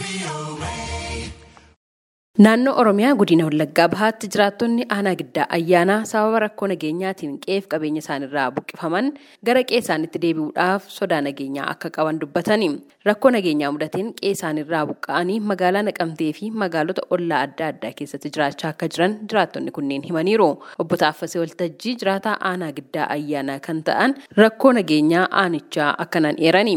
be. Naannoo Oromiyaa godina Wallaggaa Bahaatti jiraattonni aanaa giddaa ayyaanaa sababa rakkoo nageenyaatiin qe'ee fi qabeenya isaanirraa buqqifaman gara qe'ee isaaniitti deebi'uudhaaf sodaa nageenyaa akka qaban dubbatani. Rakkoo nageenyaa mudateen qe'ee isaanirraa buqqa'anii magaalaa Naqamtee fi magaalota ollaa adda addaa keessatti jiraachaa akka jiran jiraattonni kunneen himaniiru. Obbo Taaffasee Waltajjii jiraataa aanaa giddaa ayyaanaa kan ta'an rakkoo nageenyaa aanichaa akkanaan eerani.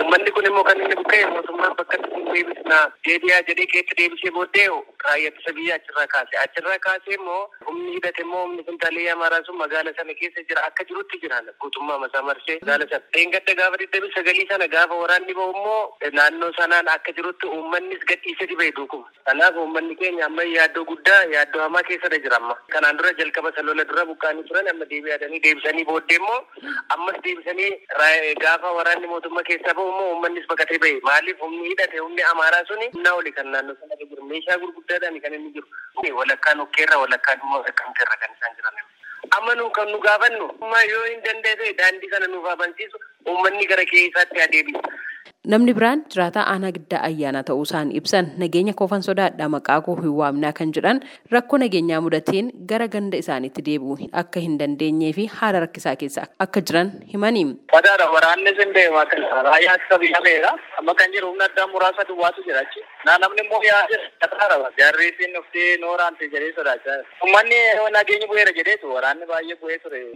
Uummanni kun immoo kan inni buqqa'e mootummaan bakka itti deebisnaa deebi'aa jedhee keetti deebisee booddee raayyaa ittisa biyyaa achirraa kaase. Achirraa kaasee immoo humni hidhate immoo humni kuntaalee amaaraa sun magaala sana keessa jira akka jirutti jira guutummaa masaa marsee magaala sana. Dheengadda gaafa digdamii sagalii sana gaafa waraanni bahu immoo naannoo sanaan akka jirutti uummannis gadhiisee dhibee duukuma. Kanaaf uummanni keenya amma yaaddoo guddaa yaaddoo hamaa keessadha jira amma. Kanaan dura jalqaba salola dura buqqaanii turan amma deebi'aadanii deebisanii booddee immoo ammas deebisanii gaafa waraanni mootummaa keessaa bahu immoo uummannis baqatee bahe maaliif humni hidhate humni amaaraa suni humnaa oli kan naannoo sana jiru meeshaa gurguddaadhaan kan inni jiru walakkaan ukkeerra walakkaan immoo akkamteerra kan isaan jiran. Amma nu kan nu gaafannu yoo hin danda'e daandii kana nuuf abansiisu uummanni gara keessaatti adeemisa. Namni biraan jiraataa aanaa giddaa ayyaanaa ta'uu isaan ibsan nageenya koofan sodaadhaa maqaa koo hin waamnaa kan jedhan rakkoo nageenyaa mudateen gara ganda isaaniitti deebi'uu akka hin dandeenyee fi haala rakkisaa keessa akka jiran himani. Fadaadha waraanni sin deemaa kan raayyaa ittisa biyyaa beera amma kan jiru humna addaa muraasa duwwaatu jira achi. Naa namni immoo yaa jira jarri siin dhuftee nooraan ta'e jedhee sodaachaa jira. Uummanni nageenya bu'eera jedheetu waraanni baay'ee bu'ee ture.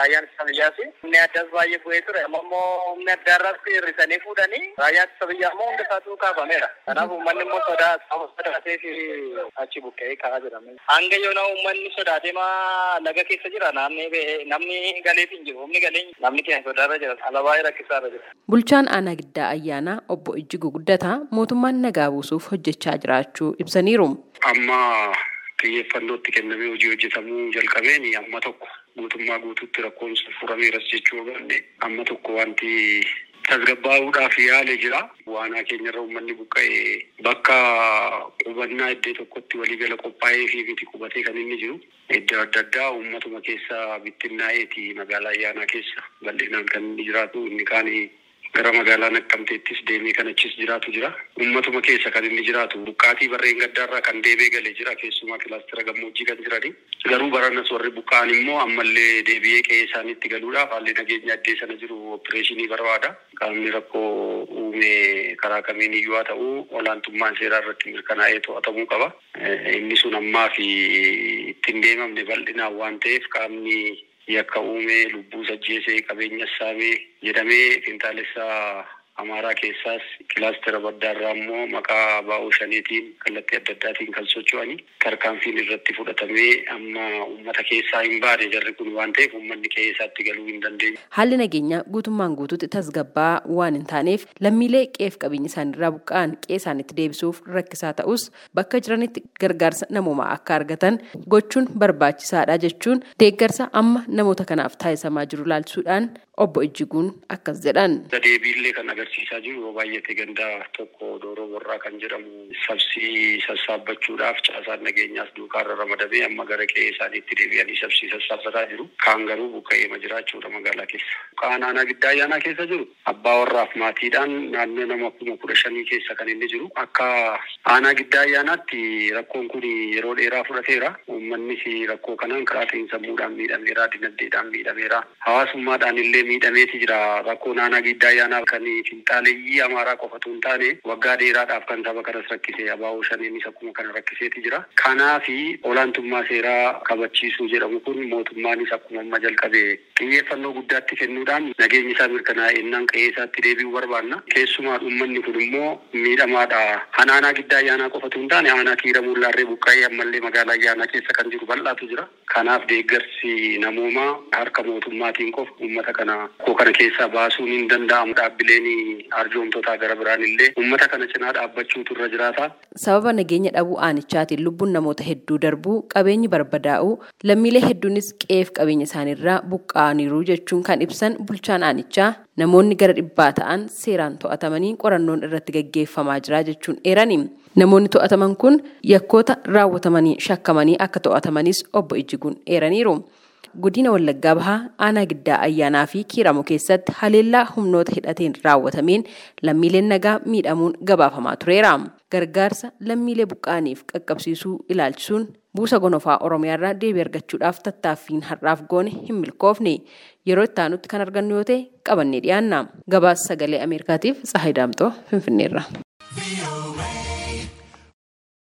Raayyaan ittisa biyyaas humni addaas baay'ee bu'ee ture. Amma immoo humni addaarraas hir'isanii fuudhanii raayyaa ittisa biyyaa immoo hunda isaatu kaafameera. Kanaaf uummanni immoo sodaa sodaatee fi achi buqqee ka'aa jira. Hanga yoona uummanni sodaatee maa laga keessa jira namni galeef hin jiru. Humni galee namni keenya sodaarra jira. Ala baay'ee rakkisaarra jira. Bulchaan aanaa giddaa ayyaanaa obbo Ijjigu Guddataa mootummaan nagaa buusuuf hojjechaa jiraachuu ibsaniiru. Amma xiyyeeffannootti kennamee hojii hojjetamuu jalqabeen amma tokko guutummaa guutuutti rakkoon sun furameeras jechuu ogaanne amma tokko wanti tasgabbaa'uudhaaf yaale jira. Waanaa keenyarra uummanni buqqa'ee bakka qubannaa iddoo tokkotti waliigala qophaa'ee fi miti qubatee kan inni jiru. Iddoo adda addaa uummatuma keessa bittinnaa'eeti magaalaa ayyaanaa keessa bal'inaan kan inni jiraatu inni kaanii gara magaalaa Naqqamteettis deemee kan achis jiraatu jira. Uummatuma keessa kan inni jiraatu buqqaatii barreen gaddaarraa kan deebee galee jira keessumaa kilaastira gammoojjii kan jirani. Garuu baranas warri buqqa'an immoo ammallee deebi'ee qe'ee isaaniitti galuudhaaf haalli nageenya addee sana jiru opereeshinii barbaada. Qaamni rakkoo uume karaa kamiin iyyuu haa ta'u olaantummaan seeraa irratti mirkanaa'ee to'atamuu qaba. Inni sun ammaa fi ittiin deemamne bal'inaan waan ta'eef qaamni yakka uumee lubbuu sajjeesee qabeenya saamee jedhamee qinxaalessaa amaaraa keessaas kilaastera baddaarraa immoo maqaa baa'oo shaniitiin kallattii adda addaatiin kan socho'anii tarkaanfiin irratti fudhatamee amma uummata keessaa hin baane jarri kun waan ta'eef uummanni qe'ee isaatti galuu hin dandeenye. Haalli nageenyaa guutummaan guutuutti tasgabbaa waan hin taaneef lammiilee qe'eef qabeenya isaaniirraa buqqa'an qe'ee isaaniitti deebisuuf rakkisaa ta'us bakka jiranitti gargaarsa namoomaa akka argatan gochuun barbaachisaadha jechuun deeggarsa amma namoota kanaaf taasisamaa jiru ilaalchisuudhaan obbo Ijjiguun akkas jedhan. Deebiillee kan agarsiisaa jiru yoo baay'ate gandaa tokko dooroo borraa kan jedhamu sabsii sassaabbachuudhaaf caasaan nageenyaas duukaarra ramadamee amma gara qe'ee isaaniitti deebi'anii sabsii sassaabbataa jiru. Kaan garuu buqqa'eema jiraachuudha magaalaa keessa. Buqqa'aan aanaa giddaa ayyaanaa keessa jiru abbaa warraaf maatiidhaan naannoo nama kuma kudha shanii keessa kan inni jiru. Akka aanaa giddaa ayyaanaatti rakkoon kun yeroo dheeraa fudhateera. Uummannis rakkoo kanaan karaa sammuudhaan miidhameera, dinagdeedhaan miidhameera. Hawaasummaadhaan illee miidhameeti jira. Rakkoon aanaa giddaa ayyaanaa kan finxaaleeyyii amaaraa qofatu hin taane waggaa dheeraadhaaf kan saba kanas rakkise abaaboo shaneenis akkuma kana rakkiseeti jira. Kanaafi olaantummaa seeraa kabachiisuu jedhamu kun mootummaanis akkuma amma jalqabe xiyyeeffannoo guddaatti kennuudhaan nageenyi isaa mirkanaa'e innaan qe'ee isaatti deebi'uu barbaanna. Keessumaa uummanni kun immoo miidhamaadha. Kan aanaa giddaa ayyaanaa qofatu hin taane aanaa kiiramuu laarree buqqa'ee ammallee magaalaa ayyaanaa keessa kan jiru bal'aatu jira. Kanaaf deeggarsi namoomaa harka mootummaatiin qofa uummata kana koo kana keessaa baasuun hin danda'amu. Dhaabbileen arjoomtotaa gara biraan illee uummata kana cinaa dhaabbachuutu irra jiraata. Sababa nageenya dhabuu aanichaatiin lubbuun namoota hedduu darbuu qabeenyi barbadaa'uu lammiilee hedduunis qe'eef qabeenya isaaniirraa buqqa'aniiru jechuun kan ibsan bulchaan aanichaa namoonni gara dhibbaa ta'an seeraan to'atamanii qorannoon irratti gaggeeffamaa jira jechuun eerani. Namoonni to'ataman kun yakkoota raawwatamanii shakkamanii akka to'atamanis obbo Ijjiguun eeraniiru. Godina Wallaggaa Bahaa aanaa giddaa ayyaanaa fi kiiramu keessatti haleellaa humnoota hidhateen raawwatameen lammiileen nagaa miidhamuun gabaafamaa tureera. Gargaarsa lammiilee buqqaaniif qaqqabsiisuu ilaalchisuun buusa gonofaa Oromiyaarraa deebii argachuudhaaf tattaaffiin har'aaf goone hin milkoofne. Yeroo itti aanutti kan argannu yoo ta'e qabannee dhiyaanna. Gabaasa sagalee Ameerikaatiif Tsahayi Daamxoo Finfinneerra.